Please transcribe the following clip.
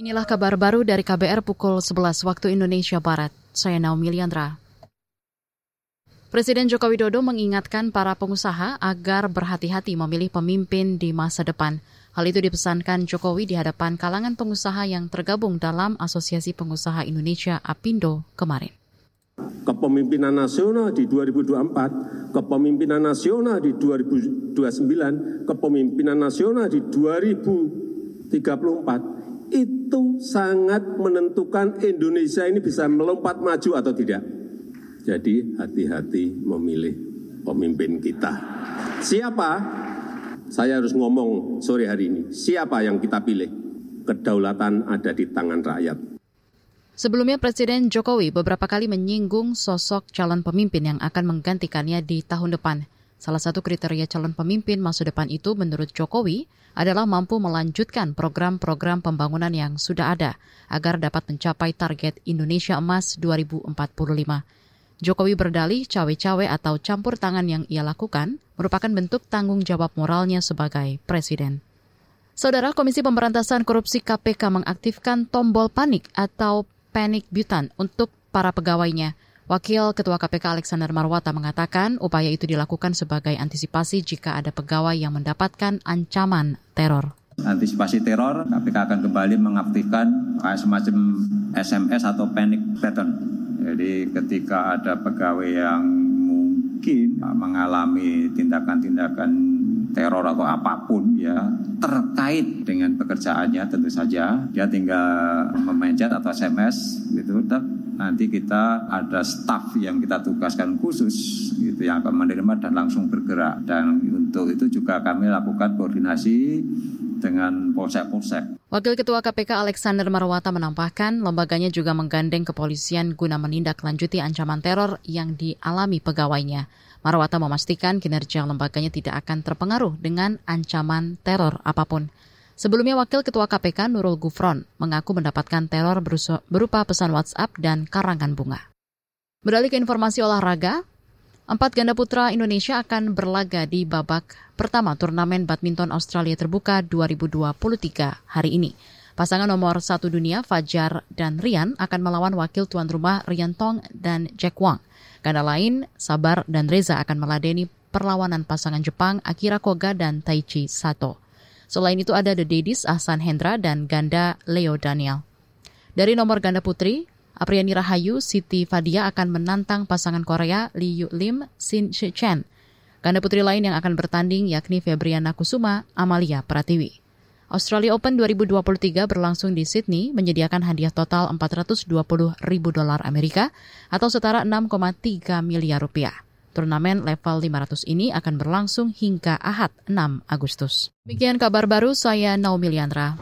Inilah kabar baru dari KBR pukul 11 waktu Indonesia Barat. Saya Naomi Liandra. Presiden Joko Widodo mengingatkan para pengusaha agar berhati-hati memilih pemimpin di masa depan. Hal itu dipesankan Jokowi di hadapan kalangan pengusaha yang tergabung dalam Asosiasi Pengusaha Indonesia APindo kemarin kepemimpinan nasional di 2024, kepemimpinan nasional di 2029, kepemimpinan nasional di 2034 itu sangat menentukan Indonesia ini bisa melompat maju atau tidak. Jadi hati-hati memilih pemimpin kita. Siapa? Saya harus ngomong sore hari ini. Siapa yang kita pilih? Kedaulatan ada di tangan rakyat. Sebelumnya Presiden Jokowi beberapa kali menyinggung sosok calon pemimpin yang akan menggantikannya di tahun depan. Salah satu kriteria calon pemimpin masa depan itu menurut Jokowi adalah mampu melanjutkan program-program pembangunan yang sudah ada agar dapat mencapai target Indonesia Emas 2045. Jokowi berdalih cawe-cawe atau campur tangan yang ia lakukan merupakan bentuk tanggung jawab moralnya sebagai presiden. Saudara Komisi Pemberantasan Korupsi KPK mengaktifkan tombol panik atau panic button untuk para pegawainya. Wakil Ketua KPK Alexander Marwata mengatakan upaya itu dilakukan sebagai antisipasi jika ada pegawai yang mendapatkan ancaman teror. Antisipasi teror, KPK akan kembali mengaktifkan semacam SMS atau panic button. Jadi ketika ada pegawai yang mungkin mengalami tindakan-tindakan teror atau apa pun ya terkait dengan pekerjaannya tentu saja dia tinggal memencet atau SMS gitu nanti kita ada staff yang kita tugaskan khusus gitu yang akan menerima dan langsung bergerak dan untuk itu juga kami lakukan koordinasi dengan polsek-polsek. Wakil Ketua KPK Alexander Marwata menambahkan lembaganya juga menggandeng kepolisian guna menindaklanjuti ancaman teror yang dialami pegawainya. Marwata memastikan kinerja lembaganya tidak akan terpengaruh dengan ancaman teror apa pun. Sebelumnya Wakil Ketua KPK Nurul Gufron mengaku mendapatkan teror berupa pesan WhatsApp dan karangan bunga. Beralih ke informasi olahraga, empat ganda putra Indonesia akan berlaga di babak pertama turnamen badminton Australia terbuka 2023 hari ini. Pasangan nomor satu dunia Fajar dan Rian akan melawan wakil tuan rumah Rian Tong dan Jack Wang. Ganda lain, Sabar dan Reza akan meladeni perlawanan pasangan Jepang Akira Koga dan Taichi Sato. Selain itu ada The Daddies Ahsan Hendra dan ganda Leo Daniel. Dari nomor ganda putri, Apriani Rahayu Siti Fadia akan menantang pasangan Korea Lee Yu Lim Sin Shi Chen. Ganda putri lain yang akan bertanding yakni Febriana Kusuma Amalia Pratiwi. Australia Open 2023 berlangsung di Sydney menyediakan hadiah total 420 ribu dolar Amerika atau setara 6,3 miliar rupiah. Turnamen level 500 ini akan berlangsung hingga Ahad 6 Agustus. Demikian kabar baru saya Naomi Liandra.